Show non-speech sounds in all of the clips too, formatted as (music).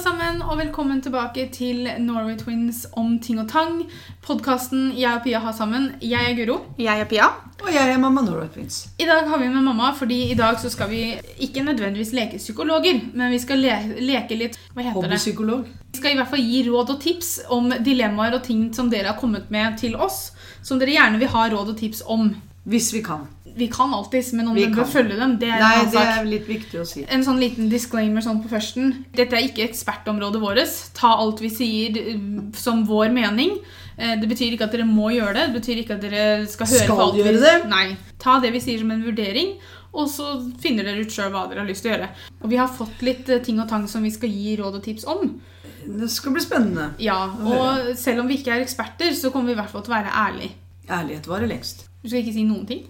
sammen, og velkommen tilbake til Norway Twins om ting og tang. Podkasten jeg og Pia har sammen. Jeg er Guro. Jeg er Pia. Og jeg er mamma Norway Twins. I dag har vi med mamma, fordi i dag så skal vi ikke nødvendigvis leke psykologer, men vi skal le leke litt Hva heter det? Hobbypsykolog. Vi skal i hvert fall gi råd og tips om dilemmaer og ting som dere har kommet med til oss, som dere gjerne vil ha råd og tips om. Hvis vi kan. Vi kan alltids, men om Vi den bør følge dem, det er en Nei, det er litt viktig å si. En sånn liten disclaimer sånn på førsten. Dette er ikke ekspertområdet vårt. Ta alt vi sier eh, som vår mening. Eh, Det betyr ikke at dere må gjøre det. Det betyr ikke at dere skal høre Skal på alt gjøre vi det? Nei. Ta det vi sier som en vurdering, og så finner dere ut sjøl hva dere har lyst til å gjøre. Og vi har fått litt eh, ting og tang som vi skal gi råd og tips om. Det skal bli spennende. Ja, Og selv om vi ikke er eksperter, så kommer vi i hvert fall til å være ærlige. Ærlighet varer lengst. Du skal ikke si noen ting?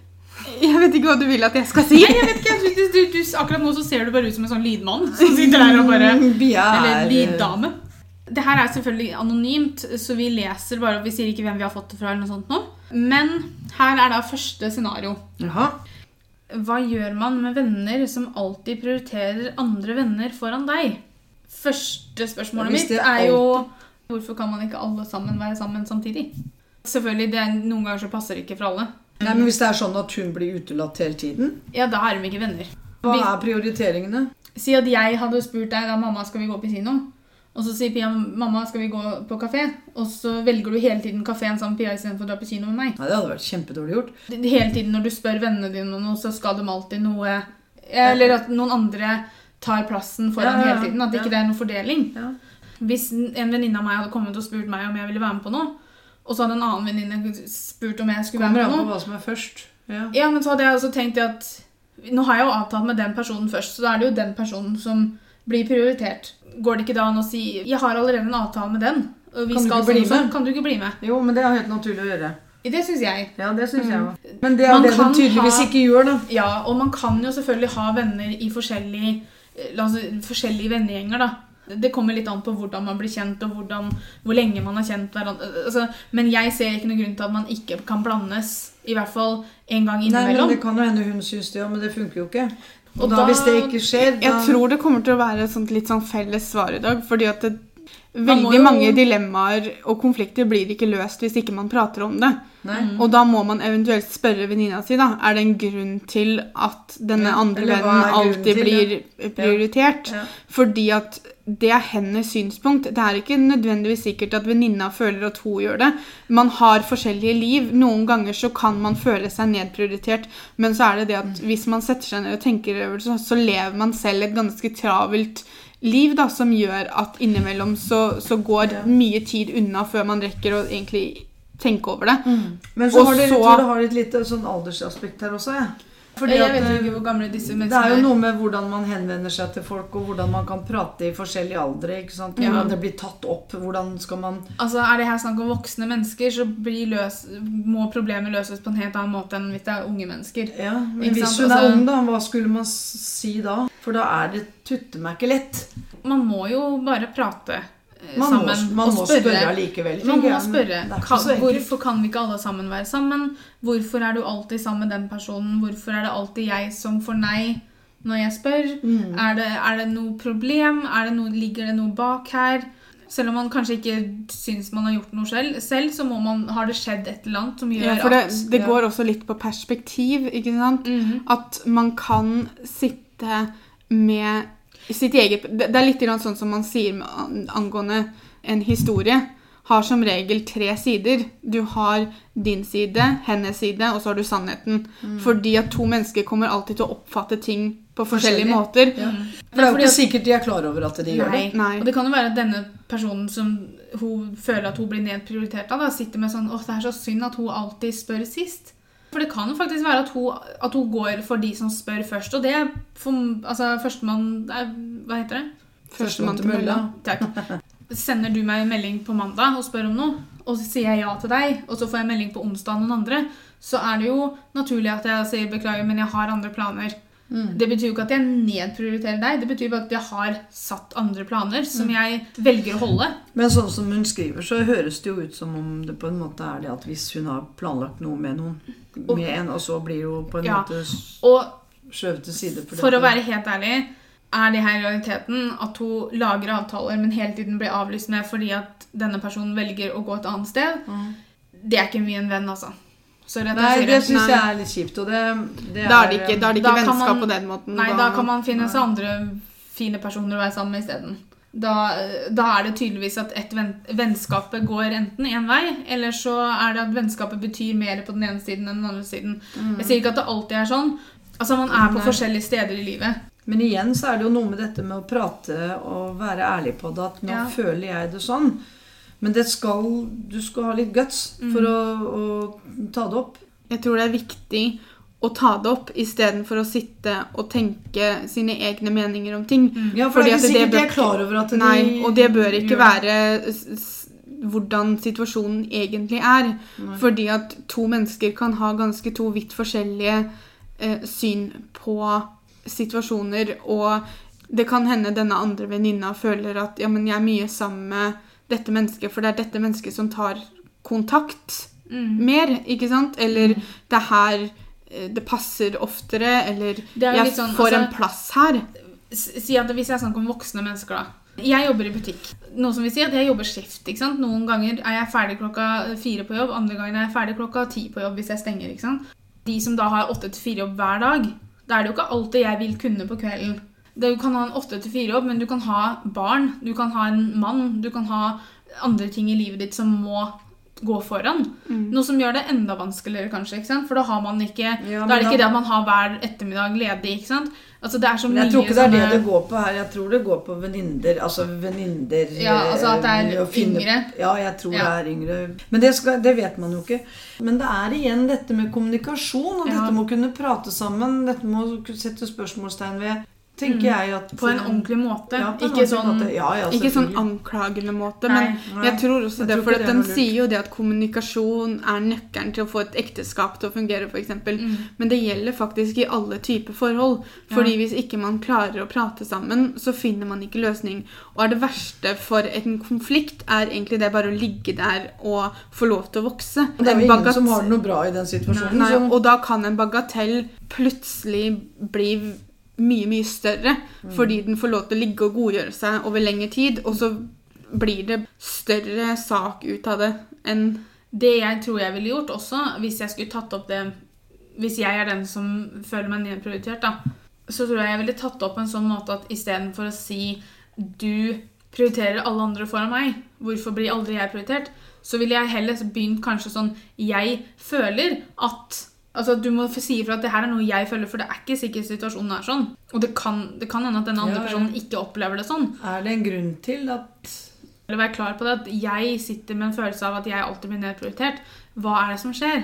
Jeg vet ikke hva du vil at jeg skal si. Nei, jeg vet ikke. Du, du, du, akkurat nå så ser du bare ut som en sånn lydmann som sitter der og bare Eller er lyddame. Det her er selvfølgelig anonymt, så vi leser bare, vi sier ikke hvem vi har fått det fra. eller noe sånt nå. Men her er da første scenario. Jaha. Hva gjør man med venner som alltid prioriterer andre venner foran deg? Første spørsmålet mitt er jo hvorfor kan man ikke alle sammen være sammen samtidig? Selvfølgelig, det er, Noen ganger så passer det ikke for alle. Nei, men Hvis det er sånn at hun blir utelatt hele tiden, Ja, da er de ikke venner. hva er prioriteringene? Si at jeg hadde spurt deg da mamma skal vi gå på kino. Og så sier Pia mamma skal vi gå på kafé. Og så velger du hele tiden kafeen sammen med Pia istedenfor å dra på kino med meg. Nei, Det hadde vært kjempedårlig gjort. Hele tiden når du spør vennene dine om noe, så skal de alltid noe Eller at noen andre tar plassen foran Ja, ja, ja. hele tiden. At det ikke er noen fordeling. Ja. Hvis en venninne av meg hadde kommet og spurt meg om jeg ville være med på noe, og så hadde en annen venninne spurt om jeg skulle være Kommer med an på på noe hva som er først. Ja. Ja, men så hadde jeg også tenkt at Nå har jeg jo avtalt med den personen først, så da er det jo den personen som blir prioritert. Går det ikke da an å si 'Jeg har allerede en avtale med den', og vi Kan skal sånn sånn. med? Kan du ikke bli med? Jo, men det er helt naturlig å gjøre. Det syns jeg. Ja, det syns jeg òg. Men det er Man det man tydeligvis ha- ikke gjør, da. Ja, og man kan jo selvfølgelig ha venner i forskjellige, eh, la oss forskjellige vennegjenger, da. Det kommer litt an på hvordan man blir kjent, og hvordan, hvor lenge man har kjent hverandre. Altså, men jeg ser ikke noen grunn til at man ikke kan blandes, i hvert fall en gang innimellom. Nei, men. Det kan jo hende hun syns det òg, men det funker jo ikke. Og, Og da, da- hvis det ikke skjer, da Jeg tror det kommer til å være et sånt litt sånn felles svar i dag. fordi at det, veldig jo- mange dilemmaer og konflikter blir ikke løst hvis ikke man prater om det. Nei. Og da må man eventuelt spørre venninna si da, er det en grunn til at denne andre vennen alltid til blir prioritert. Ja. Fordi at det er hennes synspunkt. Det er ikke nødvendigvis sikkert at venninna føler at hun gjør det. Man har forskjellige liv. Noen ganger så kan man føle seg nedprioritert, men så er det det at hvis man setter seg ned og tenker over det, så, lever man selv et ganske travelt liv da, som gjør at innimellom så, så går mye tid unna før man rekker å egentlig tenke over det. Men så Og har det, så- tror det har et lite sånn aldersaspekt her også, jeg. Fordi jeg vet eh, ikke hvor gamle disse Det menneskene er jo noe med hvordan man henvender seg til folk, og hvordan man kan prate i forskjellige aldre. ikke sant? Ja. Hvordan det blir tatt opp. Hvordan skal man Altså, Er det her snakk om voksne mennesker, så blir løs, må problemet løses på en helt annen måte enn hvis det er unge mennesker. Ja, men Hvis hun er Altså- ung, da, hva skulle man si da? For da er det tutte meg ikke lett. Man må jo bare prate eh, Man må, sammen man og må spørre. spørre allikevel. Man må spørre. Kan, hvorfor kan vi ikke alle sammen være sammen? Hvorfor er du alltid sammen med den personen? Hvorfor er det alltid jeg som får nei når jeg spør? Mm. Er, det, er det noe problem? Det noe, ligger det noe bak her? Selv om man kanskje ikke syns man har gjort noe selv, selv så må man, har det skjedd et eller annet som gjør Ja, for det, at det går også litt på perspektiv, ikke sant? Mhm. At man kan sitte med sitt eget Det er litt sånn som man sier angående en historie. Har som regel tre sider. Du har din side, hennes side, og så har du sannheten. Fordi at to mennesker kommer alltid til å oppfatte ting på forskjellige forskjellige. måter. Ja. For det er jo ikke at- sikkert de er klar over at de gjør det. Nei. Nei. Og det kan jo være at denne personen som hun føler at hun blir nedprioritert av, da, sitter med sånn åh, det er så synd at hun alltid spør sist. For det kan jo faktisk være at hun, at hun går for de som spør først. Og det er for, altså, førstemann Hva heter det? Førstemann til mølla. Takk. Sender du meg en melding på mandag og spør om noe, og så sier jeg ja til deg, og så får jeg melding på onsdag av noen andre, så er det jo naturlig at jeg sier beklager, men jeg har andre planer. Mm. Det betyr jo ikke at jeg nedprioriterer deg, det betyr bare at jeg har satt andre planer som jeg velger å holde. Men sånn som hun skriver, så høres det jo ut som om det på en måte er det at hvis hun har planlagt noe med noen, Og- med en, og så blir hun på en Ja. måte skjøvet til side. for å være helt ærlig, Er det her realiteten at hun lager avtaler, men hele tiden blir avlyst med fordi at denne personen velger å gå et annet sted? Det er ikke mye en venn, altså. Sorry Nei, det det. syns jeg er litt kjipt. Og det, det Da er det ikke, er det ikke vennskap man- på den måten. Nei, da kan man finne seg andre fine personer å være sammen med isteden. Da, da er det tydeligvis at et venn, vennskapet går enten én vei, eller så er det at vennskapet betyr mer på den ene siden enn den andre siden. Jeg sier ikke at det alltid er sånn. Altså, Man er på Nei. forskjellige steder i livet. Men igjen så er det jo noe med dette med å prate og være ærlig på det. At nå Ja. føler jeg det sånn. Men det skal, du skal ha litt guts Mm. for å, å ta det opp. Jeg tror det er viktig å ta det opp istedenfor å sitte og tenke sine egne meninger om ting. Ja, for Fordi det er ikke sikkert de er klar over at de Nei, og det bør ikke gjør være hvordan situasjonen egentlig er. Nei. Fordi at to mennesker kan ha ganske to vidt forskjellige eh, syn på situasjoner, og det kan hende denne andre venninna føler at ja, men jeg er mye sammen med dette mennesket, for det er dette mennesket som tar kontakt Mm. mer, ikke sant? Eller det er her eh, det passer oftere, eller Det er jeg sånn, får altså- en plass her. Si at Hvis jeg snakker om voksne mennesker, da. Jeg jobber i butikk. Noe som vil si at jeg jobber skift. ikke sant? Noen ganger er jeg ferdig klokka fire på jobb, andre ganger er jeg ferdig klokka ti på jobb hvis jeg stenger. ikke sant? De som da har åtte til fire jobb hver dag, da er det jo ikke alltid jeg vil kunne på kvelden. Du kan ha en åtte til fire jobb, men du kan ha barn, du kan ha en mann, du kan ha andre ting i livet ditt som må gå foran. Mm. Noe som gjør det enda vanskeligere, kanskje. For da har man ikke Ja, da er det ikke da- det at man har hver ettermiddag ledig. ikke sant? Altså Det er så mye jeg tror ikke det er det sånne- det går på her. Jeg tror det går på venninner. Altså venninner Ja, altså at det er eh, finne- yngre. Ja, jeg tror Ja. det er yngre. Men det, skal, det vet man jo ikke. Men det er igjen dette med kommunikasjon, og Ja. dette med å kunne prate sammen. Dette med å sette spørsmålstegn ved Tenker jeg at Mm. På en ordentlig måte. Ja, en ikke sånn måte. Ja, ja, Ikke sånn anklagende måte, Nei, men jeg tror også Jeg det, for den sier jo det at kommunikasjon er nøkkelen til å få et ekteskap til å fungere, f.eks. Mm. Men det gjelder faktisk i alle typer forhold. Fordi hvis ikke man klarer å prate sammen, så finner man ikke løsning. Og er det verste for en konflikt, er egentlig det bare å ligge der og få lov til å vokse. Det er jo ingen som har det noe bra i den situasjonen. Nei, og da kan en bagatell plutselig bli mye, mye større. Mm. Fordi den får lov til å ligge og godgjøre seg over lengre tid. Og så blir det større sak ut av det enn Det jeg tror jeg ville gjort også, hvis jeg skulle tatt opp det Hvis jeg er den som føler meg nedprioritert, da, så tror jeg jeg ville tatt opp en sånn måte at istedenfor å si du prioriterer alle andre foran meg, hvorfor blir aldri jeg prioritert? Så ville jeg heller begynt kanskje sånn Jeg føler at Altså Du må si ifra at det her er noe jeg føler, for det er ikke sikkert situasjonen er sånn. Og det kan, det kan hende at den andre Ja, ja. personen ikke opplever det sånn. Er det en grunn til at Eller være klar på det at jeg sitter med en følelse av at jeg alltid blir nedprioritert. Hva er det som skjer?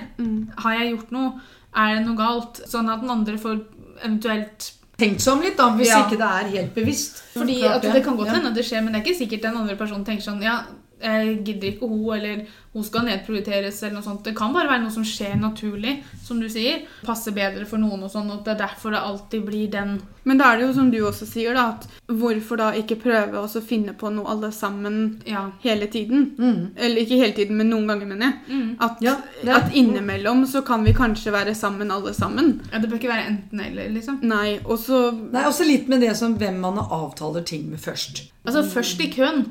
Har jeg gjort noe? Er det noe galt? Sånn at den andre får eventuelt Tenkt seg om litt, da, hvis Ja. ikke det er helt bevisst. Fordi Klart at Det kan godt hende at det skjer, men det er ikke sikkert den andre personen tenker sånn Ja, jeg gidder ikke hun, eller hun skal nedprioriteres, eller noe sånt. Det kan bare være noe som skjer naturlig, som du sier. Passer bedre for noen, og sånn, og det er derfor det alltid blir den Men da er det jo som du også sier, da, at hvorfor da ikke prøve å finne på noe alle sammen Ja. hele tiden? Mm. Eller ikke hele tiden, men noen ganger, mener jeg. Mm. At, Ja, at innimellom så kan vi kanskje være sammen alle sammen. ja. Det bør ikke være enten-eller, liksom. Nei, og så Nei, også litt med det som hvem man avtaler ting med først. Altså først i køen,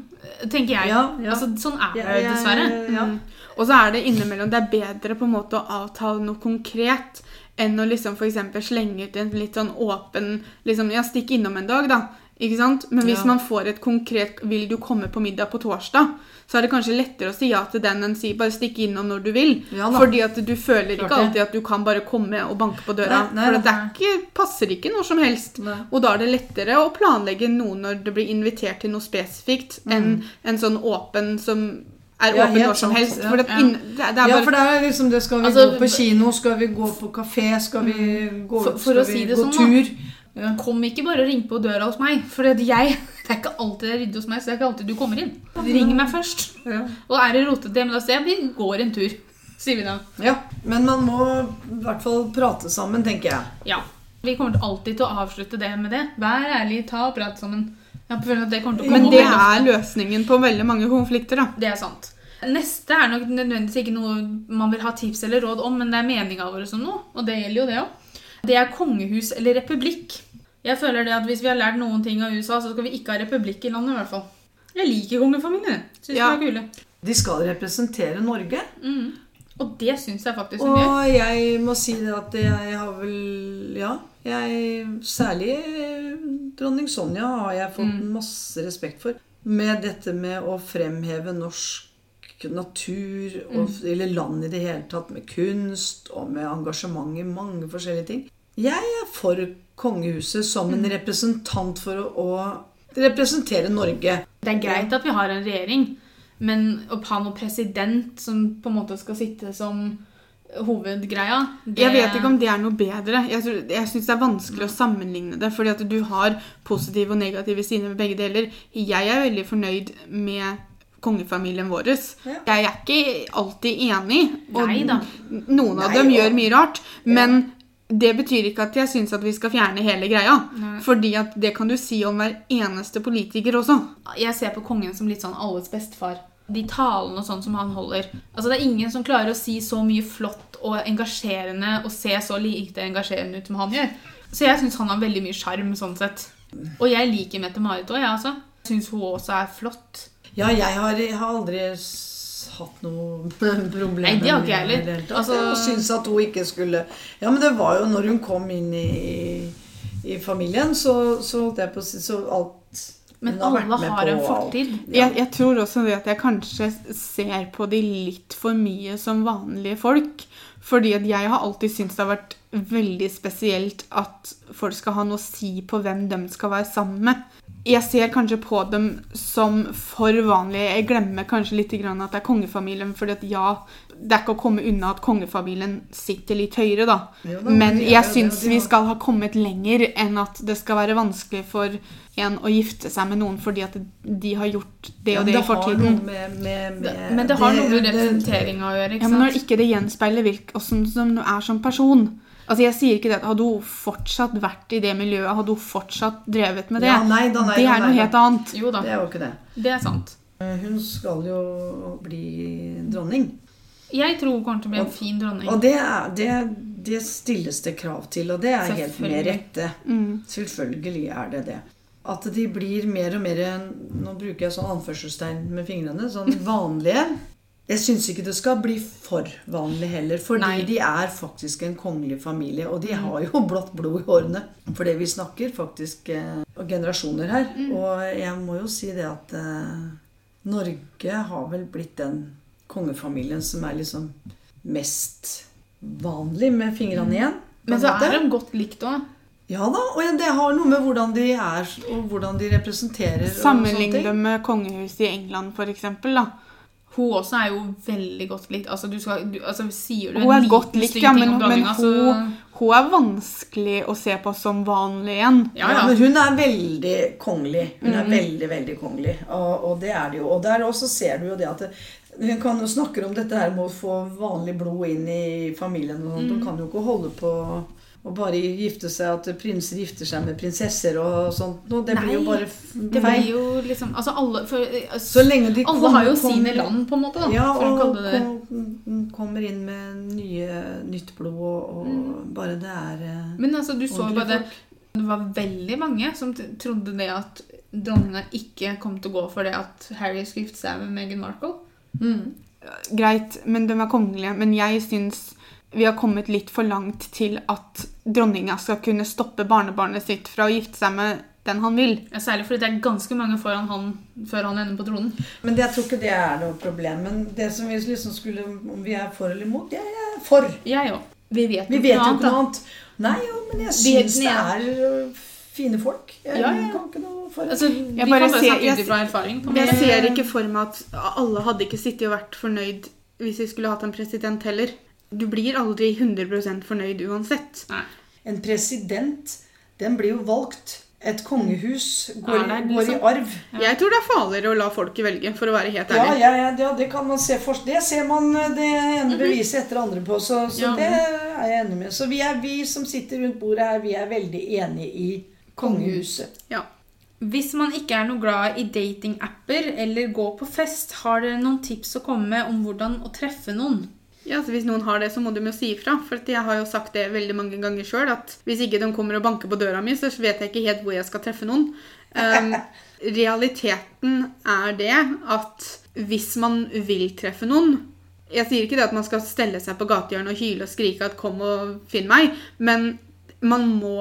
tenker jeg. Ja, ja. Altså, sånn er det dessverre. Ja. Mm. Og så er det innimellom Det er bedre på en måte å avtale noe konkret enn å liksom eksempel slenge ut en litt sånn åpen liksom, Ja, stikk innom en dag, da. Ikke sant? Men hvis Ja. man får et konkret 'Vil du komme på middag på torsdag?' så er det kanskje lettere å si ja til den enn si 'bare stikk innom når du vil'. Ja. Fordi at du føler ikke alltid at du kan bare komme og banke på døra. Nei, nei, for det ikke, passer ikke når som helst. Nei. Og da er det lettere å planlegge noe når det blir invitert til noe spesifikt, enn en sånn åpen som er Mm. Ja, åpen når som helst. ja. For det, inn, det, det er Ja, for det er liksom det Skal vi Altså, gå på kino? Skal vi gå på kafé? Skal vi gå For- for Skal å si vi det gå sånn, tur? Ja. Kom ikke bare og ring på døra hos meg, for at jeg (laughs) Det er ikke alltid det er ryddig hos meg, så det er ikke alltid du kommer inn. Ring meg først. Ja. Og er det rotete men da sier jeg vi går en tur. Sier vi da. ja. Men man må i hvert fall prate sammen, tenker jeg. Ja. Vi kommer alltid til å avslutte det med det. Vær ærlig, ta og prat sammen. Det til å komme Men det er løsningen på veldig mange konflikter, da. Det er sant. Neste er nok nødvendigvis ikke noe man vil ha tips eller råd om, men det er meninga vår som noe, og det gjelder jo det òg. Det er kongehus eller republikk. Jeg føler det at Hvis vi har lært noen ting av USA, så skal vi ikke ha republikk i landet. i hvert fall. Jeg liker kongefamilien. Syns Ja. de er kule. De skal representere Norge. Mm. Og det syns jeg faktisk hun gjør. Og jeg må si det at jeg har vel Ja. Jeg, særlig eh, dronning Sonja har jeg fått Mm. masse respekt for. Med dette med å fremheve norsk natur, og, Mm. eller land i det hele tatt, med kunst og med engasjement i mange forskjellige ting. Jeg er for kongehuset som Mm. en representant for å, å representere Norge. Det er greit at vi har en regjering, men å ha noen president som på en måte skal sitte som hovedgreia det... Jeg vet ikke om det er noe bedre. Jeg, tror- jeg syns det er vanskelig å sammenligne det. Fordi at du har positive og negative sider med begge deler. Jeg er veldig fornøyd med kongefamilien vår. Ja. Jeg er ikke alltid enig. Og Nei da. noen av Nei, dem og- gjør mye rart. Men det betyr ikke at jeg syns at vi skal fjerne hele greia. Nei. Fordi at det kan du si om hver eneste politiker også. Jeg ser på kongen som litt sånn alles bestefar. De talene og sånn som han holder. Altså Det er ingen som klarer å si så mye flott og engasjerende og se så lite engasjerende ut som han gjør. Så jeg syns han har veldig mye sjarm sånn sett. Og jeg liker Mette-Marit òg, jeg altså. Syns hun også er flott. Ja, jeg har, jeg har aldri hatt noe (laughs) problem Nei, det har ikke jeg heller. Altså- Jeg syns at hun ikke skulle Ja, men det var jo når hun kom inn i, i familien, så, så holdt jeg på å si Så alt Men hun har vært alle med har på, en fortid. Ja. Jeg, jeg tror også det at jeg kanskje ser på de litt for mye som vanlige folk. Fordi at jeg har alltid syntes det har vært veldig spesielt at folk skal ha noe å si på hvem de skal være sammen med. Jeg ser kanskje på dem som for vanlige. Jeg glemmer kanskje litt at det er kongefamilien. fordi at ja, det er ikke å komme unna at kongefamilien sitter litt høyere, da. Ja, da, Men jeg syns vi skal ha kommet lenger enn at det skal være vanskelig for en å gifte seg med noen fordi at de har gjort det og ja, det i fortiden. Med, med, med, det, Men det har noe med representering å gjøre. Ja, men når sant? ikke det gjenspeiler hvordan åssen du er som person Altså Jeg sier ikke det at Hadde hun fortsatt vært i det miljøet, hadde hun fortsatt drevet med det, Ja, nei da, nei det er nei noe da. helt annet. Jo da, Det er jo ikke det. det er sant. Hun skal jo bli dronning. Jeg tror hun kommer til å bli en fin dronning. Og det, er, det, det stilles det krav til, og det er helt med rette. Mm. Selvfølgelig er det det. At de blir mer og mer Nå bruker jeg sånn anførselstegn med fingrene. Sånn (laughs) vanlige. Jeg syns ikke det skal bli for vanlig heller, fordi Nei. de er faktisk en kongelig familie. Og de har jo (laughs) blått blod i hårene. For det vi snakker faktisk eh, generasjoner her. Og jeg må jo si det at eh, Norge har vel blitt den kongefamilien som er liksom mest vanlig med fingrene igjen. Men så er de godt likt òg. Ja da, og det har noe med hvordan de er og hvordan de representerer. Sammenlign dem med kongehuset i England, da. Hun også er jo veldig godt likt. Altså, du skal, du, altså Sier du Hun er godt likt, ja, men, men hun, altså... hun, hun er vanskelig å se på som vanlig igjen. Ja, Ja, ja. men hun er veldig kongelig. Hun Mm. er veldig, veldig kongelig. Og, og det er det jo. Og der også ser du jo det at det, hun kan jo snakke om dette her med å få vanlig blod inn i familien. og sånt. Hun kan jo ikke holde på å bare gifte seg at prinser gifter seg med prinsesser og sånt. noe. Det blir jo Nei, bare f- Det blir feil. liksom Altså, alle for, eh, Så lenge de Alle kom- har jo kom- sine land, på en måte, da. Ja, og kom, kommer inn med nye, nytt blod, og, og Mm. bare det er eh, Men altså, du så jo bare folk. Det var veldig mange som trodde det at dronninga ikke kom til å gå for det at Harry skulle gifte seg med Meghan Markle. Mm. Greit, men de er kongelige. Men jeg syns vi har kommet litt for langt til at dronninga skal kunne stoppe barnebarnet sitt fra å gifte seg med den han vil. Ja, Særlig fordi det er ganske mange foran han før han ender på tronen. Men jeg tror ikke det er noe problem. Men det som vi liksom skulle Om vi er for eller imot? Jeg er for. Jeg òg. Vi vet Vi vet jo ikke noe annet. Nei, jo, men jeg syns det er fine folk. Jeg Ja, ja. kan ikke noe for. Altså, vi kan bare ser- snakke jeg- ut ifra erfaring. Jeg ser ikke for meg at alle hadde ikke sittet og vært fornøyd hvis vi skulle hatt en president heller. Du blir aldri 100% fornøyd uansett. Nei. En president, den blir jo valgt. Et kongehus går, ja, det går i arv. Ja. Jeg tror det er farligere å la folket velge, for å være helt ærlig. ja, ja, ja, det kan man se for Det ser man eh, det ene beviset etter det andre på. Så, så Ja. det er jeg enig med. Så vi, er, vi som sitter rundt bordet her, vi er veldig enige i kongehuset. Ja. Hvis man ikke er noe glad i datingapper eller gå på fest, har dere noen tips å komme med om hvordan å treffe noen? Ja, så Hvis noen har det, så må de jo si ifra. For jeg har jo sagt det veldig mange ganger sjøl, at hvis ikke de kommer og banker på døra mi, så vet jeg ikke helt hvor jeg skal treffe noen. Um, (laughs) realiteten er det at hvis man vil treffe noen Jeg sier ikke det at man skal stelle seg på gatehjørnet og hyle og skrike at 'kom og finn meg', men man må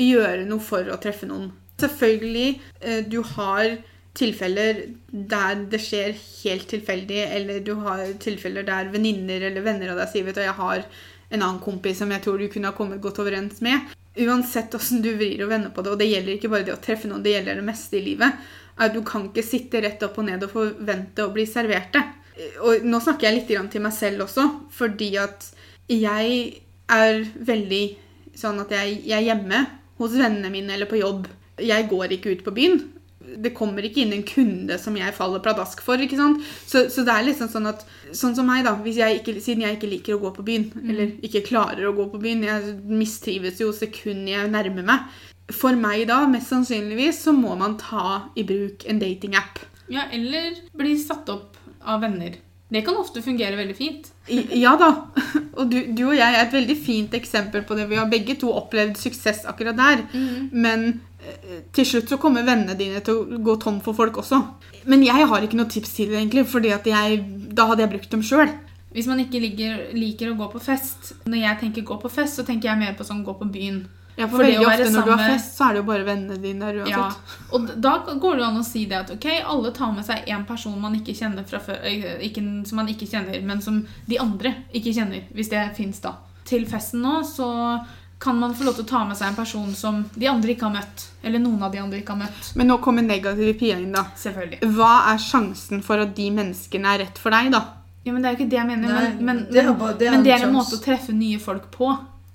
gjøre noe for å treffe noen. Selvfølgelig, eh, du har tilfeller der det skjer helt tilfeldig, eller du har tilfeller der venninner eller venner av deg sier vet du, 'jeg har en annen kompis som jeg tror du kunne ha kommet godt overens med'. Uansett åssen du vrir og vender på det, og det gjelder ikke bare det å treffe noen, det gjelder det meste i livet, at du kan ikke sitte rett opp og ned og forvente å bli servert det. Og nå snakker jeg litt til meg selv også, fordi at jeg er veldig sånn at jeg, jeg er hjemme hos vennene mine eller på jobb. Jeg går ikke ut på byen. Det kommer ikke inn en kunde som jeg faller pladask for. ikke sant? Så, så det er liksom sånn at Sånn som meg, da. Hvis jeg ikke, siden jeg ikke liker å gå på byen, eller ikke klarer å gå på byen Jeg mistrives jo sekundet jeg nærmer meg. For meg da, mest sannsynligvis, så må man ta i bruk en datingapp. Ja, eller bli satt opp av venner. Det kan ofte fungere veldig fint. Ja da. Og du, du og jeg er et veldig fint eksempel på det. Vi har begge to opplevd suksess akkurat der. Men eh, til slutt så kommer vennene dine til å gå tom for folk også. Men jeg har ikke noe tips til det, egentlig, fordi da hadde jeg brukt dem sjøl. Hvis man ikke liker, liker å gå på fest Når jeg tenker gå på fest, så tenker jeg mer på sånn gå på byen. Ja, for, For veldig ofte når du har fest, så er det jo bare vennene dine der Ja, og da går det an å si det at ok, alle tar med seg en person man ikke kjenner fra før, ikke, som man ikke kjenner, men som de andre ikke kjenner, hvis det fins da. Til festen nå så kan man få lov til å ta med seg en person som de andre ikke har møtt, eller noen av de andre ikke har møtt. Men nå kommer negative Pia inn, da. Selvfølgelig. Hva er sjansen for at de menneskene er rett for deg, da? Ja, men det er jo ikke det jeg mener, Nei, men, men, det er bare- det er men en det er en måte å treffe nye folk på.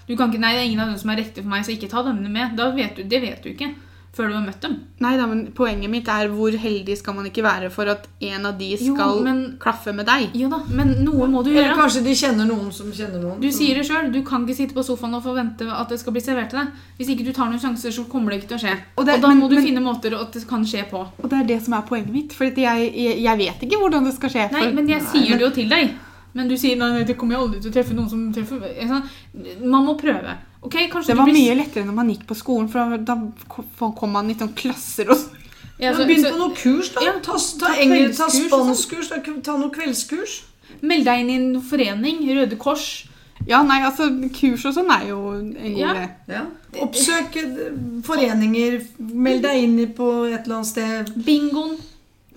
Du kan ikke, nei, det er ingen av dem som er riktig for meg, så ikke ta denne med. Da vet du, det vet du ikke før du har møtt dem. Nei da, men Poenget mitt er hvor heldig skal man ikke være for at en av de Jo, skal men- klaffe med deg? Jo da, men noe må du Eller gjøre. kanskje de kjenner noen som kjenner noen. Du sier det sjøl, du kan ikke sitte på sofaen og forvente at det skal bli servert til deg. Hvis ikke du tar noen sjanser, så kommer det ikke til å skje. Og Og, det- da men- må du men- finne måter at det kan skje på. Og det er det som er poenget mitt. For jeg, jeg, jeg vet ikke hvordan det skal skje. Nei, for- men jeg Nei, sier men- det jo til deg. Men du sier nei, nei, det kommer jeg aldri til å treffe noen som treffer Man må prøve. Ok, kanskje Det du var blir- mye lettere når man gikk på skolen, for da kom kom man i sånne klasser og Ja, Ja, så- Begynn så- på noe kurs, da. Ja, ta, ta, ta ta kveldskurs spanskkurs, ta, ta noe kveldskurs. Meld deg inn i en forening. Røde Kors. Ja, nei, altså, kurs og sånn er jo en god Ja. idé. Ja. Oppsøk eh, foreninger. Meld deg inn på et eller annet sted. Bingoen.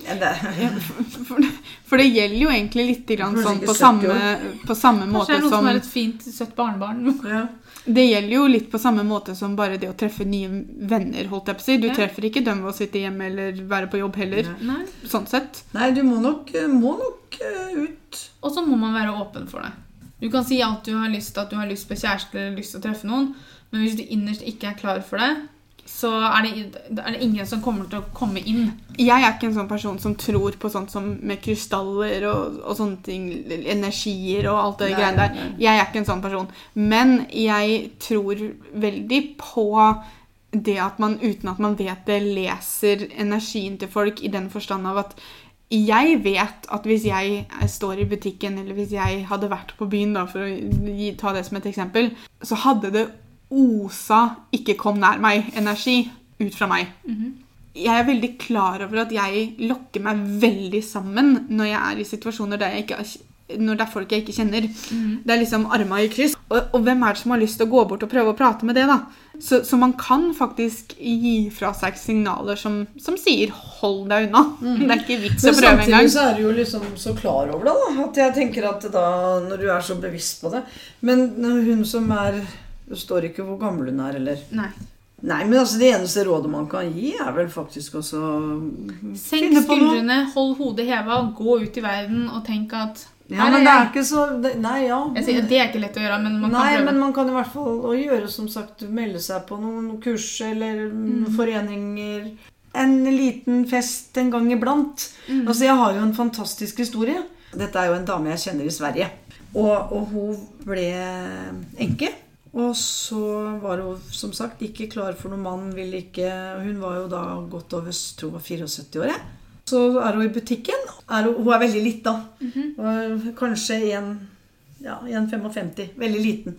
Ja, det, (laughs) For, for det gjelder jo egentlig litt grann sånn på samme, på samme Kanskje det er noe som som er et fint, søtt barnebarn. ja. Det gjelder jo litt på samme måte som bare det å treffe nye venner, holdt jeg på å si. Du Ja. treffer ikke dem ved å sitte hjemme eller være på jobb heller. Nei. Nei. Sånn sett. Nei, du må nok, må nok eh, ut. Og så må man være åpen for det. Du kan si alt du har lyst til, at du har lyst på kjæreste eller lyst til å treffe noen, men hvis du innerst ikke er klar for det, så er det, er det ingen som kommer til å komme inn. Jeg er ikke en sånn person som tror på sånt som med krystaller og, og sånne ting. Energier og alt det greiene der. Jeg er ikke en sånn person. Men jeg tror veldig på det at man uten at man vet det, leser energien til folk i den forstand av at jeg vet at hvis jeg står i butikken, eller hvis jeg hadde vært på byen, da, for å gi, ta det som et eksempel, så hadde det osa 'ikke kom nær meg'-energi ut fra meg. Jeg er veldig klar over at jeg lokker meg veldig sammen når jeg er i situasjoner der jeg ikke når det er folk jeg ikke kjenner. Det er liksom arma i kryss. Og, og hvem er det som har lyst til å gå bort og prøve å prate med det, da? Så, så man kan faktisk gi fra seg signaler som, som sier 'hold deg unna'. Det er ikke vits å Men prøve samtidig engang. så er du jo liksom så klar over det, da. At jeg tenker at da, når du er så bevisst på det Men hun som er Det står ikke hvor gammel hun er, eller Nei. Nei, men altså det eneste rådet man kan gi, er vel faktisk også Senk skuldrene, hold hodet heva, gå ut i verden og tenk at Ja, men det er ikke så Nei, ja. Sier, det er ikke lett å gjøre, men man kan Nei, prøve. men man kan i hvert fall gjøre som sagt melde seg på noen kurs eller mm. foreninger. En liten fest en gang iblant. Mm. Altså, Jeg har jo en fantastisk historie. Dette er jo en dame jeg kjenner i Sverige. Og, og hun ble enke. Og så var hun som sagt ikke klar for noen mann. Ville ikke, hun var jo da godt over jeg tror var 74 år. jeg. Så er hun i butikken. Er hun, hun er veldig lita. Og Kanskje ja, 1,55. Veldig liten.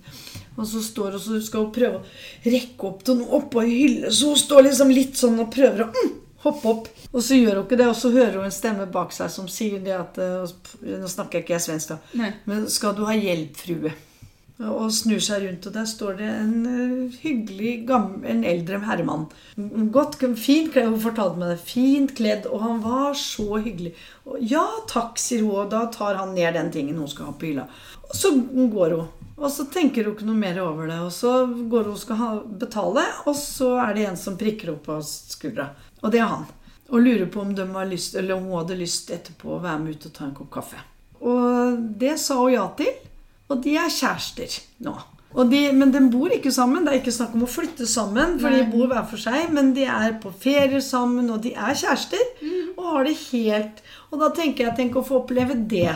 Og så står hun så skal hun prøve å rekke opp til noe oppå ei hylle, så hun står liksom litt sånn og prøver å mm, hoppe opp. Og så gjør hun ikke det, og så hører hun en stemme bak seg som sier det at eh, Nå snakker jeg ikke jeg svensk, da. Nei. Men skal du ha hjelp, frue? Og snur seg rundt, og der står det en eh, hyggelig, gammel, en eldre herremann. Godt, fint kledd, hun fortalte meg det. Fint kledd, og han var så hyggelig. Og, ja takk, sier hun, og da tar han ned den tingen hun skal ha på hylla. Og så går hun. Og så tenker hun ikke noe mer over det. Og så går hun og skal ha, betale, og så er det en som prikker opp på skuldra. Og det er han. Og lurer på om, lyst, om hun hadde lyst etterpå å være med ut og ta en kopp kaffe. Og det sa hun ja til. Og de er kjærester nå. Og de, men de bor ikke sammen. Det er ikke snakk om å flytte sammen, for de bor hver for seg. Men de er på ferie sammen, og de er kjærester. Og har det helt Og da tenker jeg tenk å få oppleve det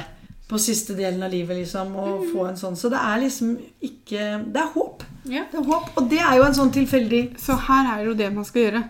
på siste delen av livet, liksom. Og få en sånn. Så det er liksom ikke Det er håp. Ja. Det er håp. Og det er jo en sånn tilfeldig Så her er jo det man skal gjøre.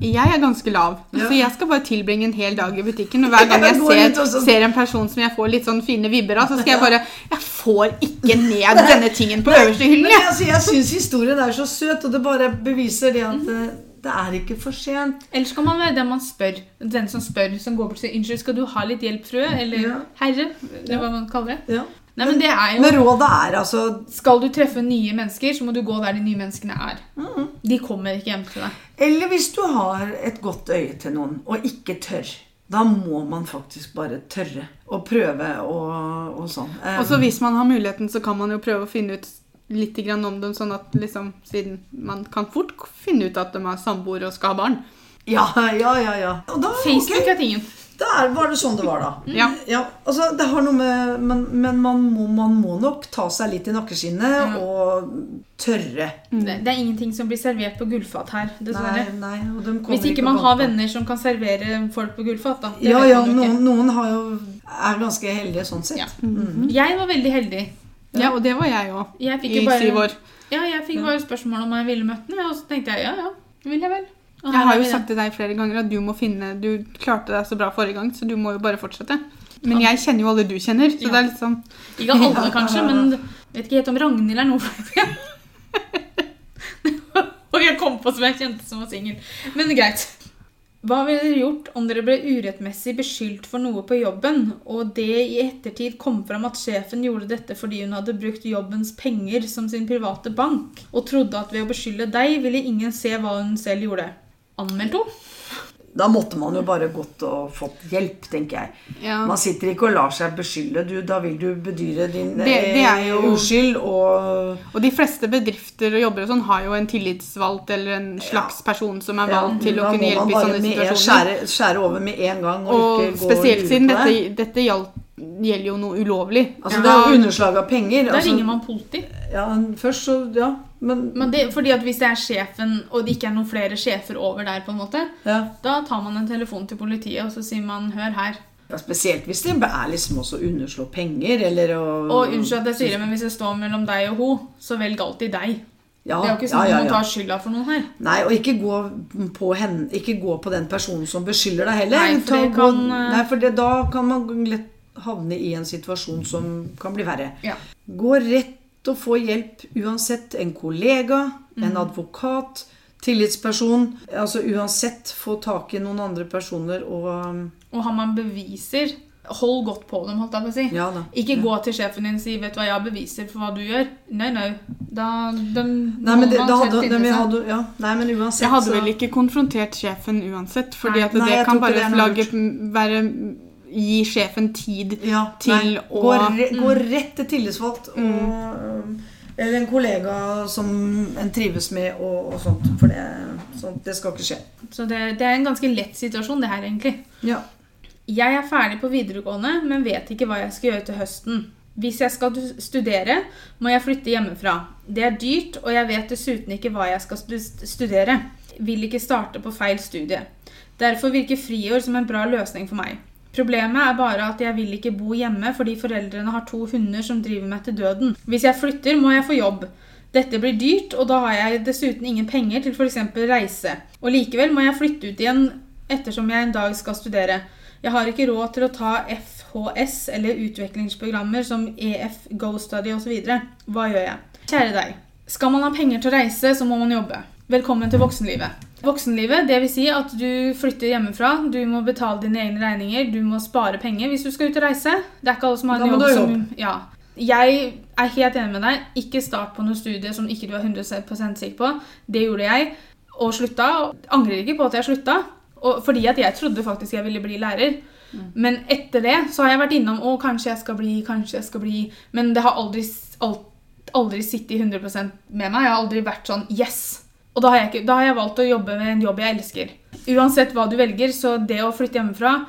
Jeg er ganske lav, Ja. så jeg skal bare tilbringe en hel dag i butikken. Og hver (laughs) gang jeg ser, ser en person som jeg får litt sånn fine vibber av, så skal jeg bare Jeg får ikke ned denne tingen på øverste hyllen, Men jeg. altså, jeg syns historien er så søt, og det bare beviser det at eh, det er ikke for sent. Eller skal man være den man spør? Den som spør, som går bort og sier 'Unnskyld, skal du ha litt hjelp, frue?' Eller Ja. 'herre', eller hva man kaller det. Ja. Nei, men det er jo Men rådet er altså Skal du treffe nye mennesker, så må du gå der de nye menneskene er. Mm. De kommer ikke hjem til deg. Eller hvis du har et godt øye til noen, og ikke tør. Da må man faktisk bare tørre å prøve og, og sånn. Um, Og så hvis man har muligheten, så kan man jo prøve å finne ut litt om dem, sånn at liksom, siden man kan fort finne ut at de er samboere og skal ha barn. ja, ja, ja, ja. Og da, Facebook okay. er tingen. Da er, var det sånn det var, da. Ja. Ja, altså det har noe med Men, men man, må, man må nok ta seg litt i nakkeskinnet Ja. og tørre. Det, det er ingenting som blir servert på gullfat her, Nei, dessverre. nei, og de Hvis ikke man har venner som kan servere folk på gullfat, da. Det Ja, ja, noen, noen har jo, er ganske heldige sånn sett. Ja. Mhm. Jeg var veldig heldig. Ja, og det var jeg òg. I bare, syv år. Ja, jeg fikk bare spørsmål om jeg ville møtt den, og så tenkte jeg ja, ja, vil jeg vel. Jeg har jo sagt til deg flere ganger at du må finne Du klarte deg så bra forrige gang, så du må jo bare fortsette. Men jeg kjenner jo alle du kjenner, så Ja. det er litt sånn. Ikke alle, kanskje, men jeg vet ikke helt om Ragnhild er noe (laughs) Og jeg kom på som jeg kjente som var singel. Men greit. Hva ville dere gjort om dere ble urettmessig beskyldt for noe på jobben, og det i ettertid kom fram at sjefen gjorde dette fordi hun hadde brukt jobbens penger som sin private bank, og trodde at ved å beskylde deg ville ingen se hva hun selv gjorde? Anmeldt henne? Da måtte man jo bare gått og fått hjelp, tenker jeg. ja. Man sitter ikke og lar seg beskylde. Du, da vil du bedyre din Det- det eh, jo- uskyld og Og de fleste bedrifter og jobber og sånn har jo en tillitsvalgt eller en slags person som er valgt til å kunne hjelpe i i situasjoner. sånne må man situasjoner. Skjære, skjære over med en gang. Og, Og spesielt siden dette, dette gjald, gjelder jo noe ulovlig. Altså, Det er jo underslag av penger. Da altså, ringer man politi. Ja, først så Ja, men, Men det, fordi at Hvis det er sjefen, og det ikke er noen flere sjefer over der, på en måte, ja. da tar man en telefon til politiet og så sier man 'hør her'. ja, Spesielt hvis det er liksom også å underslå penger, eller å Og unnskyld at jeg sier det, men hvis det står mellom deg og hun, så velg alltid deg. ja, Det er jo ikke ja, sånn ja, at man ja. tar skylda for noen her. Nei, og ikke gå på, henne, ikke gå på den personen som beskylder deg heller. Nei, for Ta- det gå- kan, eh, nei, for det, da kan man lett havne i en situasjon som kan bli verre. Ja. Gå rett og få hjelp uansett. En kollega, Mm. en advokat, tillitsperson. Altså uansett få tak i noen andre personer og um, Og har man beviser, hold godt på dem, holdt jeg på å si. Ja da. Ikke gå til sjefen din og si 'vet du hva, jeg har beviser for hva du gjør'. Nei, nei. Da, de, Nei, men, det, da hadde, nei, hadde, ja, nei, men uansett Jeg hadde så- vel ikke konfrontert sjefen uansett, fordi Nei. at det kan bare lurt. være, gi sjefen tid ja, til nei, å- gå, re, gå Mm. rett til tillitsvalgt og um, Eller en kollega som en trives med, og, og sånt. For det, sånt, det skal ikke skje. Så det, det er en ganske lett situasjon, det her, egentlig. Ja. Jeg er ferdig på videregående, men vet ikke hva jeg skal gjøre til høsten. Hvis jeg skal studere, må jeg flytte hjemmefra. Det er dyrt, og jeg vet dessuten ikke hva jeg skal studere. Vil ikke starte på feil studie. Derfor virker friår som en bra løsning for meg. Problemet er bare at jeg vil ikke bo hjemme fordi foreldrene har to hunder som driver meg til døden. Hvis jeg flytter, må jeg få jobb. Dette blir dyrt, og da har jeg dessuten ingen penger til f.eks. reise. Og likevel må jeg flytte ut igjen ettersom jeg en dag skal studere. Jeg har ikke råd til å ta FHS eller utviklingsprogrammer som EF, Go Study osv. Hva gjør jeg? Kjære deg. Skal man ha penger til å reise, så må man jobbe. Velkommen til voksenlivet. Voksenlivet, det vil si at du flytter hjemmefra, du må betale dine egne regninger, du må spare penger hvis du skal ut og reise. Det er ikke alle som har en jobb som Ja. Jeg er helt enig med deg. Ikke start på noe studie som ikke du er 100% sikker på. Det gjorde jeg, og slutta. Angrer ikke på at jeg slutta, og fordi at jeg trodde faktisk jeg ville bli lærer. Men etter det så har jeg vært innom å kanskje jeg skal bli, kanskje jeg skal bli Men det har aldri, alt, aldri sittet 100 med meg. Jeg har aldri vært sånn yes. Og da har, jeg ikke, da har jeg valgt å jobbe med en jobb jeg elsker. Uansett hva du velger, så det å flytte hjemmefra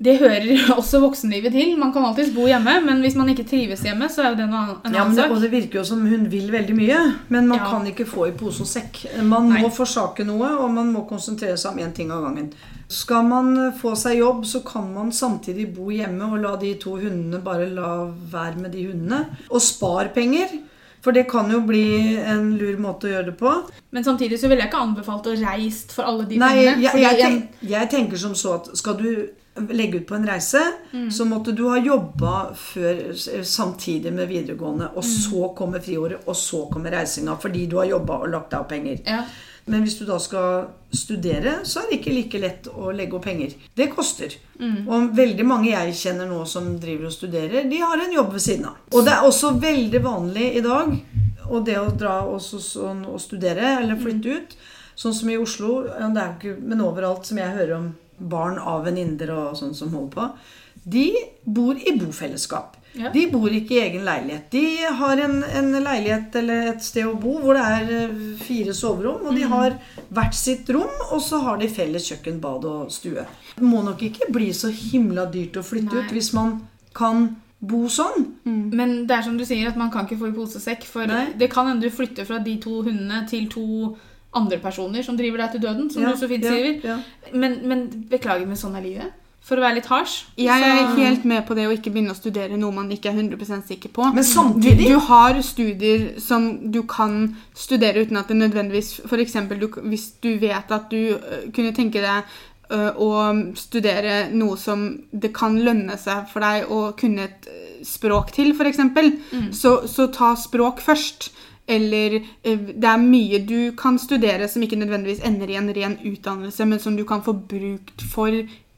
det hører (laughs) også voksenlivet til. Man kan alltids bo hjemme, men hvis man ikke trives hjemme, så er jo det noe annet- en Ja, men annen det, og det virker jo som hun vil veldig mye, men man Ja. kan ikke få i pose og sekk. Man Nei. må forsake noe, og man må konsentrere seg om én ting av gangen. Skal man få seg jobb, så kan man samtidig bo hjemme og la de to hundene bare la være med de hundene. Og spar penger. For det kan jo bli en lur måte å gjøre det på. Men samtidig så ville jeg ikke anbefalt å reise for alle de Nei, pengene. jeg, jeg, en- tenk, jeg tenker som så at skal du legge ut på en reise, Mm. så måtte du ha jobba før, samtidig med videregående, og Mm. så kommer friåret, og så kommer reisinga fordi du har jobba og lagt av penger. ja. Men hvis du da skal studere, så er det ikke like lett å legge opp penger. Det koster. Mm. Og veldig mange jeg kjenner nå som driver og studerer, de har en jobb ved siden av. Og det er også veldig vanlig i dag, og det å dra også sånn, og studere eller flytte Mm. ut, sånn som i Oslo, det er ikke, men overalt som jeg hører om barn av venninner og sånn som holder på, de bor i bofellesskap. Ja. De bor ikke i egen leilighet. De har en, en leilighet eller et sted å bo hvor det er eh, fire soverom, og de har hvert sitt rom, og så har de felles kjøkken, bad og stue. Det må nok ikke bli så himla dyrt å flytte Nei. ut hvis man kan bo sånn. Men det er som du sier, at man kan ikke få i posesekk. For Nei. det kan hende du flytter fra de to hundene til to andre personer som driver deg til døden, som Ja, du så fint ja, sier. Men, men beklager, men sånn er livet. For å være litt harsh. Jeg er så- helt med på det å ikke begynne å studere noe man ikke er 100 sikker på. Men samtidig du har studier som du kan studere uten at det nødvendigvis F.eks. hvis du vet at du uh, kunne tenke deg uh, å studere noe som det kan lønne seg for deg å kunne et øh, språk til, f.eks., Mm. så, så ta språk først. Eller det er mye du kan studere som ikke nødvendigvis ender i en ren utdannelse, men som du kan få brukt for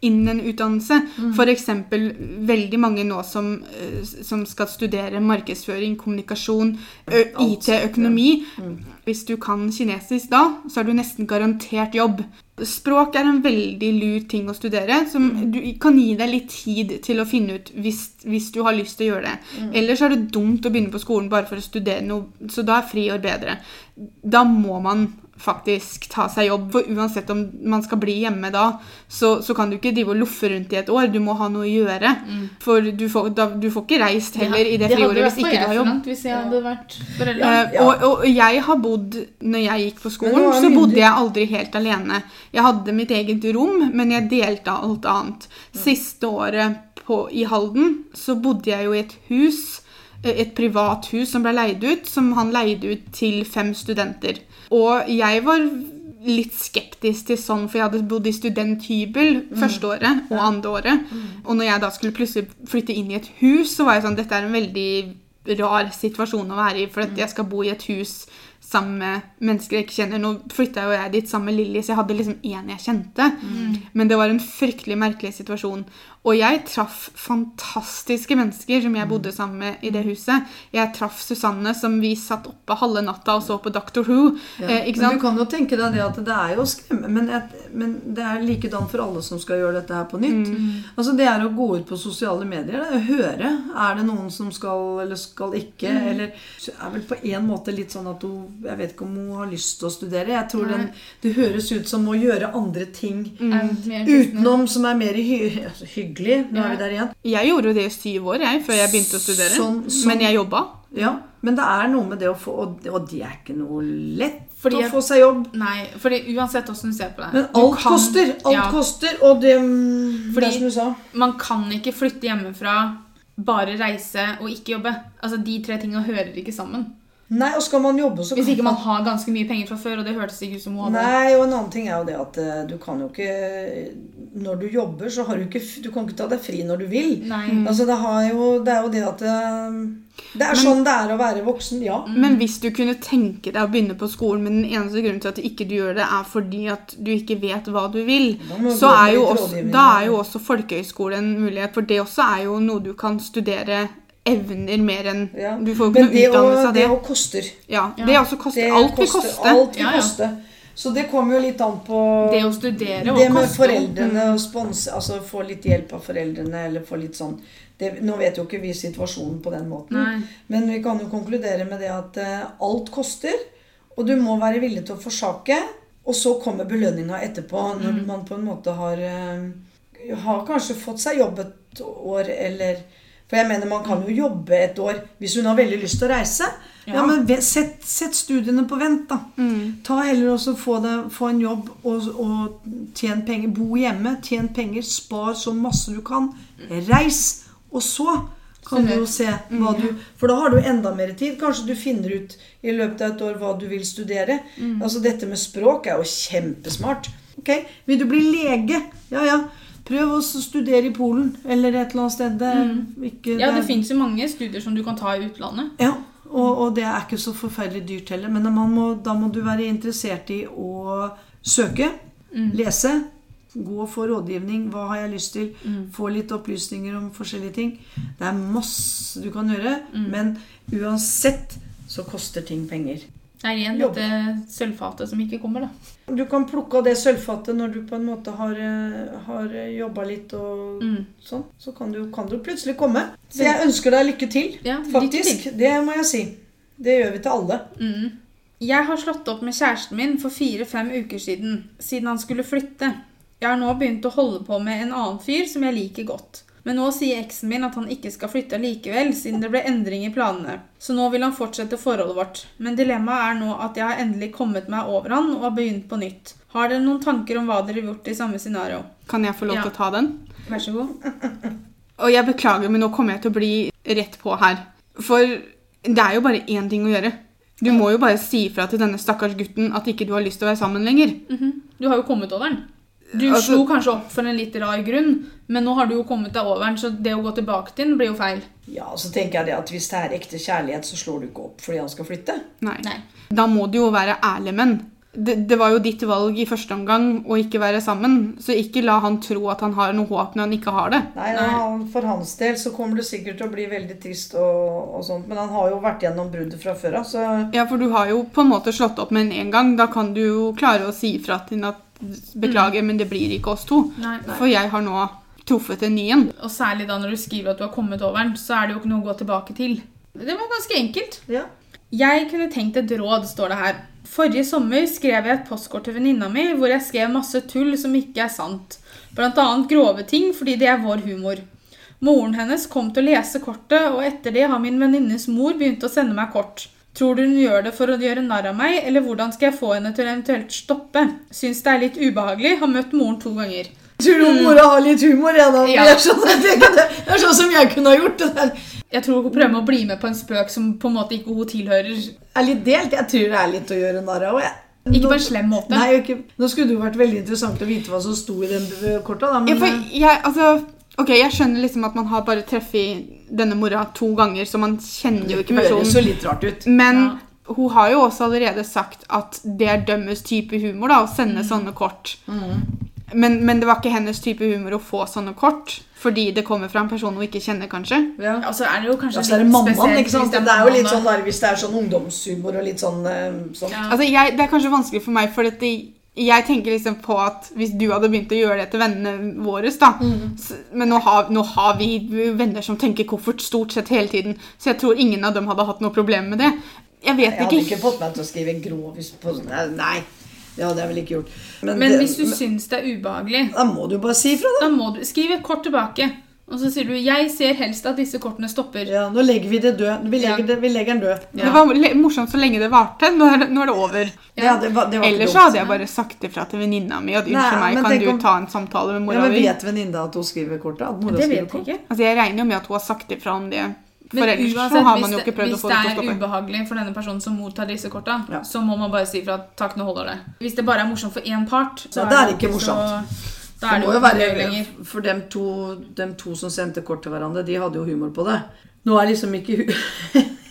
innen en utdannelse. Mm. Eksempel veldig mange nå som, eh, som skal studere markedsføring, kommunikasjon, IT, økonomi. Mm. Hvis du kan kinesisk da, så er du nesten garantert jobb. Språk er en veldig lur ting å studere, som Mm. du kan gi deg litt tid til å finne ut hvis, hvis du har lyst til å gjøre det. Mm. Ellers er det dumt å begynne på skolen bare for å studere noe, så da er friår bedre. Da må man faktisk ta seg jobb, for uansett om man skal bli hjemme da, så, så kan du ikke drive og loffe rundt i et år, du må ha noe å gjøre. For du får, da, du får ikke reist heller i det friåret hvis ikke du har jobb. Hvis jeg hadde vært Ja. og, og jeg har bodd Når jeg gikk på skolen, så bodde jeg aldri helt alene. Jeg hadde mitt eget rom, men jeg delte alt annet. Siste året på, i Halden så bodde jeg jo i et hus, eh, et privat hus som ble leid ut, som han leide ut til fem studenter. Og jeg var litt skeptisk til sånn, for jeg hadde bodd i studenthybel første året og andre året. Og når jeg da skulle plutselig flytte inn i et hus, så var jeg sånn Dette er en veldig rar situasjon å være i, for at jeg skal bo i et hus sammen med mennesker jeg ikke kjenner. Nå flytta jo jeg dit sammen med Lilly, så jeg hadde liksom én jeg kjente. Men det var en fryktelig merkelig situasjon. Og jeg traff fantastiske mennesker som jeg bodde sammen med i det huset. Jeg traff Susanne, som vi satt oppe halve natta og så på Doctor Who. Ja. Eh, ikke Men du kan jo tenke deg det at det er jo skremmende, men, men det er likedan for alle som skal gjøre dette her på nytt. Mm. Altså Det er å gå ut på sosiale medier, er å høre. Er det noen som skal eller skal ikke? Mm. Eller så er vel på en måte litt sånn at hun Jeg vet ikke om hun har lyst til å studere. Jeg tror den, Det høres ut som å gjøre andre ting Mm. Utenom som er mer hy altså, hyggelig. Nå Ja. er vi der igjen. Jeg gjorde jo det i syv år jeg, før jeg begynte å studere. Sånn- sånn- Men jeg jobba. Ja, Men det er noe med det å få Og, og det er ikke noe lett Fordi å få seg jobb. Nei, fordi uansett hvordan du ser på det Men alt kan- koster. Alt ja, koster, og det mm, Fordi- Det er som du sa. Man kan ikke flytte hjemmefra, bare reise og ikke jobbe. Altså, De tre tingene hører ikke sammen. Nei, og skal man jobbe, så Hvis ikke man har ganske mye penger fra før, og det hørtes ikke ut som hun hadde. Nei, og en annen ting er jo det at eh, du kan jo ikke Når du jobber, så har du ikke Du kan ikke ta deg fri når du vil. Nei. Altså, det, har jo, det er jo det at eh, Det er sånn det er å være voksen, ja. Men hvis du kunne tenke deg å begynne på skolen, men den eneste grunnen til at ikke du gjør det, er fordi at du ikke vet hva du vil, så er jo også, da er jo også folkehøyskole en mulighet. For det også er jo noe du kan studere evner mer enn Ja. Du får jo ikke noe utdannelse av det det. òg koster. Ja, det også koster. Det Alt vil koste. Alt vil Ja, ja. koste. Så det kommer jo litt an på Det å studere og Det med koste foreldrene å sponse, altså få litt hjelp av foreldrene, eller få litt sånn det, Nå vet jo ikke vi situasjonen på den måten, Nei. men vi kan jo konkludere med det at uh, alt koster, og du må være villig til å forsake, og så kommer belønninga etterpå, når Mm. man på en måte har uh, har kanskje fått seg jobb et år, eller For jeg mener, man kan jo jobbe et år hvis hun har veldig lyst til å reise. Ja, Ja. men sett, sett studiene på vent, da. Mm. Ta heller også få, det, få en jobb og, og tjen penger. Bo hjemme, tjen penger, spar så masse du kan. Reis. Og så kan du jo se hva du For da har du enda mer tid. Kanskje du finner ut i løpet av et år hva du vil studere. Altså Dette med språk er jo kjempesmart. Ok, Vil du bli lege? Ja, ja. Prøv å studere i Polen eller et eller annet sted. Det, mm. ikke, Ja, det det fins jo mange studier som du kan ta i utlandet. ja, og, og det er ikke så forferdelig dyrt heller. Men man må, da må du være interessert i å søke, lese, gå få rådgivning. Hva har jeg lyst til? Få litt opplysninger om forskjellige ting. Det er masse du kan gjøre, men uansett så koster ting penger. Det er igjen dette sølvfatet som ikke kommer, da. Du kan plukke av det sølvfatet når du på en måte har, eh, har jobba litt og Mm. sånn. Så kan du, kan du plutselig komme. Så jeg ønsker deg lykke til. Ja, lykke Faktisk. til. Det må jeg si. Det gjør vi til alle. Mm. Jeg har slått opp med kjæresten min for fire-fem uker siden, siden han skulle flytte. Jeg har nå begynt å holde på med en annen fyr som jeg liker godt. Men nå sier eksen min at han ikke skal flytte likevel, siden det ble endring i planene. Så nå vil han fortsette forholdet vårt. Men dilemmaet er nå at jeg har endelig kommet meg over han og har begynt på nytt. Har dere noen tanker om hva dere har gjort i samme scenario? Kan jeg få lov Ja. til å ta den? Vær så god. Og jeg beklager, men nå kommer jeg til å bli rett på her. For det er jo bare én ting å gjøre. Du må jo bare si ifra til denne stakkars gutten at ikke du har lyst til å være sammen lenger. Mhm. Du har jo kommet over den. Du Altså- slo kanskje opp for en litt rar grunn, men nå har du jo kommet deg over den, så det å gå tilbake til den blir jo feil. Ja, så tenker jeg det at Hvis det er ekte kjærlighet, så slår du ikke opp fordi han skal flytte. Nei. Nei. Da må du jo være ærlig med. Det, det var jo ditt valg i første omgang å ikke være sammen, så ikke la han tro at han har noe håp når han ikke har det. Nei, Nei. Han, For hans del så kommer det sikkert til å bli veldig trist, og, og sånt, men han har jo vært gjennom bruddet fra før av, så Ja, for du har jo på en måte slått opp med en en gang. Da kan du jo klare å si ifra til henne at beklager, men det blir ikke oss to. Nei. For jeg har nå truffet en ny en. Og særlig da når du skriver at du har kommet over den, så er det jo ikke noe å gå tilbake til. Det var ganske enkelt. ja. Jeg kunne tenkt et råd, står det her. Forrige sommer skrev jeg et postkort til venninna mi hvor jeg skrev masse tull som ikke er sant. Blant annet grove ting fordi det er vår humor. Moren hennes kom til å lese kortet, og etter det har min venninnes mor begynt å sende meg kort. Tror du hun gjør det for å gjøre narr av meg, eller hvordan skal jeg få henne til å eventuelt stoppe? Syns det er litt ubehagelig, har møtt moren to ganger. Tror du mora har litt humor? Ja, da. Ja. Det, er sånn, det, det er sånn som jeg kunne ha gjort. Det der. Jeg tror hun prøver å bli med på en spøk som på en måte ikke hun tilhører. er litt delt. Jeg tror det er litt å gjøre narr av. Ikke på en slem måte. Nei, ikke, Nå skulle det jo vært veldig interessant å vite hva som sto i den korta. Da, Ja, for eh, jeg, altså, ok, jeg skjønner liksom at man har bare treffet denne mora to ganger, så man kjenner jo ikke det høres personen. jo litt rart ut. Men hun har jo også allerede sagt at det er dømmes type humor da, å sende Mm. sånne kort. Men, men det var ikke hennes type humor å få sånne kort, fordi det kommer fra en person hun ikke kjenner, kanskje. Ja. altså så er det jo kanskje Ja, er det mammaen, spesielt ikke sant? Det er jo litt sånn der, Hvis det er sånn ungdomshumor og litt sånn, sånt. sånn. Ja. Altså, jeg, det er kanskje vanskelig for meg, for dette det, jeg tenker liksom på at hvis du hadde begynt å gjøre det til vennene våre, da Mm. så, Men nå har, nå har vi venner som tenker koffert stort sett hele tiden, så jeg tror ingen av dem hadde hatt noe problem med det. Jeg vet Jeg hadde ikke. ikke fått meg til å skrive grovis på sånn. Nei, det hadde jeg vel ikke gjort. Men det- hvis du syns det er ubehagelig, Da må du bare si ifra, da. da må du skriv et kort tilbake. Og så sier du 'Jeg ser helst at disse kortene stopper'. Ja, nå legger vi det død. Vi legger, Ja. det, vi legger den død. Ja. Det var morsomt så lenge det varte. Nå er det, nå er det over. Ja, det var, det var Ellers så hadde jeg bare sagt ifra til venninna mi at unnskyld meg, kan du om- ta en samtale med mora? Ja, men? Vet venninna at hun skriver kortet? At mora Det skriver vet jeg ikke. Altså, jeg regner jo med at hun har sagt ifra om det Men For ellers så uansett, har man jo ikke prøvd å Hvis få det det til å er ubehagelig for denne personen som mottar disse korta, Ja. så må man bare si fra at takk, nå holder det. Hvis det bare er morsomt for én part, så Ja, det er ikke alltid morsomt. Så, da er det må jo være, lenger. For dem to, dem to som sendte kort til hverandre, de hadde jo humor på det. Nå er liksom ikke hu (laughs)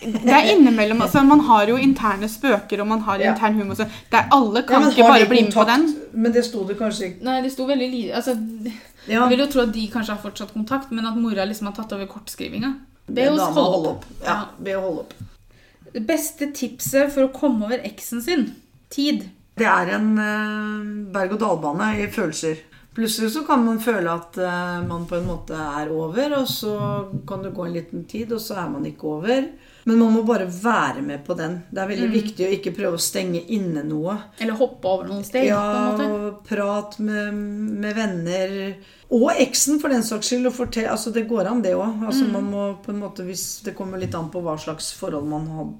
Det er innimellom. altså Man har jo interne spøker, og man har Ja. intern humor. Så det er, alle kan ja, ikke bare bli med på den. Men det sto det kanskje ikke Nei, det sto veldig lite altså, ja, Jeg vil jo tro at de kanskje har fortsatt kontakt, men at mora liksom har tatt over kortskrivinga. Be dama holde holde opp. opp. Ja, be å holde opp. Det beste tipset for å komme over eksen sin tid. Det er en eh, berg-og-dal-bane i følelser. Plutselig så kan man føle at eh, man på en måte er over, og så kan det gå en liten tid, og så er man ikke over. Men man må bare være med på den. Det er veldig viktig å ikke prøve å stenge inne noe. Eller hoppe over noen steg. Ja, på en måte. prat med, med venner. Og eksen, for den saks skyld. Og fortell, altså det går an, det òg. Altså Mm. man må på en måte, hvis Det kommer litt an på hva slags forhold man hadde,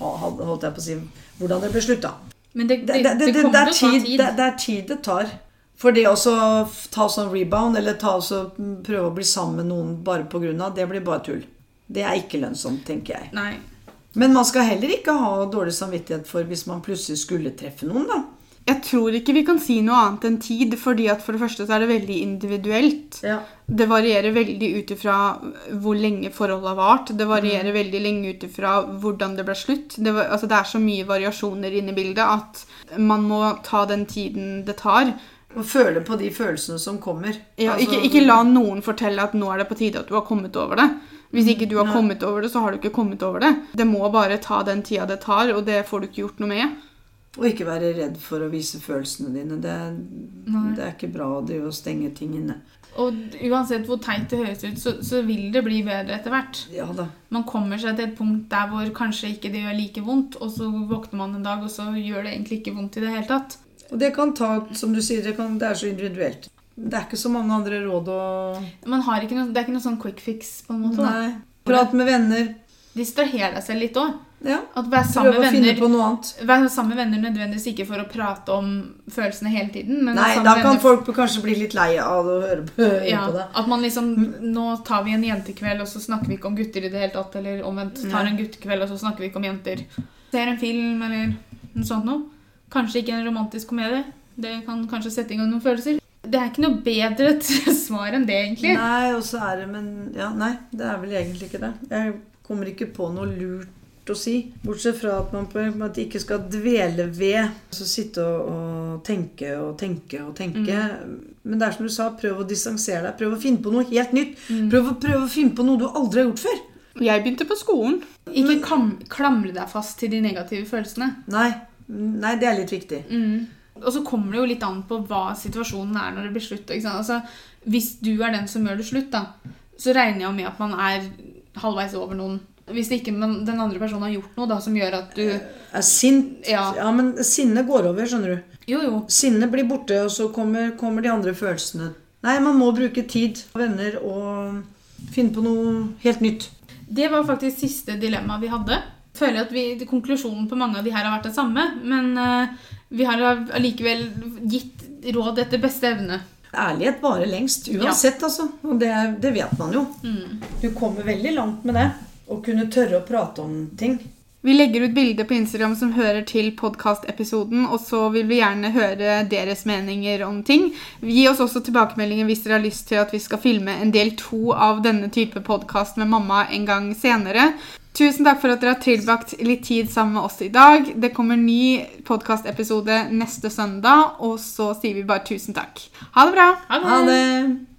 holdt jeg på å si, hvordan det ble slutta. Men det, Det, det, det, er tid, det er tid det tar. For det å ta sånn rebound, eller ta også, prøve å bli sammen med noen bare på grunn av, det blir bare tull. Det er ikke lønnsomt, tenker jeg. Nei. Men man skal heller ikke ha dårlig samvittighet for hvis man plutselig skulle treffe noen, da. Jeg tror ikke vi kan si noe annet enn tid, fordi at for det første så er det veldig individuelt. Ja. Det varierer veldig ut ifra hvor lenge forholdet har vart. Det varierer veldig lenge ut ifra hvordan det ble slutt. Det, var, altså det er så mye variasjoner inne i bildet at man må ta den tiden det tar. Og føle på de følelsene som kommer. Ja, Altså, ikke, ikke la noen fortelle at nå er det på tide at du har kommet over det. Hvis ikke du har ja. kommet over det, så har du ikke kommet over det. Det må bare ta den tida det tar, og det får du ikke gjort noe med. Og ikke være redd for å vise følelsene dine. Det, det er ikke bra å stenge ting inne. Og uansett hvor teit det høres ut, så, så vil det bli bedre etter hvert. Ja da. Man kommer seg til et punkt der hvor kanskje ikke det gjør like vondt, og så våkner man en dag, og så gjør det egentlig ikke vondt i det hele tatt. Og det kan ta, som du sier, det, kan, det er så individuelt. Det er ikke så mange andre råd å Man har ikke noe, det er ikke noe sånn quick fix, på en måte. Nei. Prat med venner. Distraher deg selv litt òg. Ja. At være sammen med venner på noe annet. vær sammen med venner nødvendigvis ikke for å prate om følelsene hele tiden. Men Nei, da kan venner- folk kanskje bli litt lei av å høre på, høre ja, på det. At man liksom Nå tar vi en jentekveld, og så snakker vi ikke om gutter i det hele tatt. Eller omvendt. Tar en guttekveld, og så snakker vi ikke om jenter. Ser en film eller noe sånt noe. Kanskje ikke en romantisk komedie. Det kan kanskje sette i gang noen følelser. Det er ikke noe bedre (laughs) svar enn det, egentlig. Nei, og så er det Men ja, nei, det er vel egentlig ikke det. Jeg kommer ikke på noe lurt å si. Bortsett fra at man på en måte ikke skal dvele ved altså sitte og, og tenke og tenke og tenke. Men det er som du sa, prøv å distansere deg. Prøv å finne på noe helt nytt. Prøv, å, prøv å finne på noe du aldri har gjort før. Jeg begynte på skolen. Ikke kam klamre deg fast til de negative følelsene. Nei, nei det er litt viktig. Og så kommer det jo litt an på hva situasjonen er når det blir slutt. Altså, hvis du er den som gjør det slutt, da, så regner jeg med at man er halvveis over noen. Hvis ikke den andre personen har gjort noe da, som gjør at du Er sint Ja. ja, men sinne går over, skjønner du. Jo, jo. Sinnet blir borte, og så kommer, kommer de andre følelsene. Nei, man må bruke tid, venner, og finne på noe helt nytt. Det var faktisk siste dilemma vi hadde. Føler at vi, Konklusjonen på mange av de her har vært det samme, men eh, vi har allikevel gitt råd etter beste evne. Ærlighet varer lengst, uansett, altså. Og det, det vet man jo. Du kommer veldig langt med det. Å kunne tørre å prate om ting. Vi legger ut bilder på Instagram som hører til podkastepisoden, og så vil vi gjerne høre deres meninger om ting. Gi oss også tilbakemeldinger hvis dere har lyst til at vi skal filme en del to av denne type podkast med mamma en gang senere. Tusen takk for at dere har tilbrakt litt tid sammen med oss i dag. Det kommer ny podkastepisode neste søndag, og så sier vi bare tusen takk. Ha det bra! Ha det! Ha det!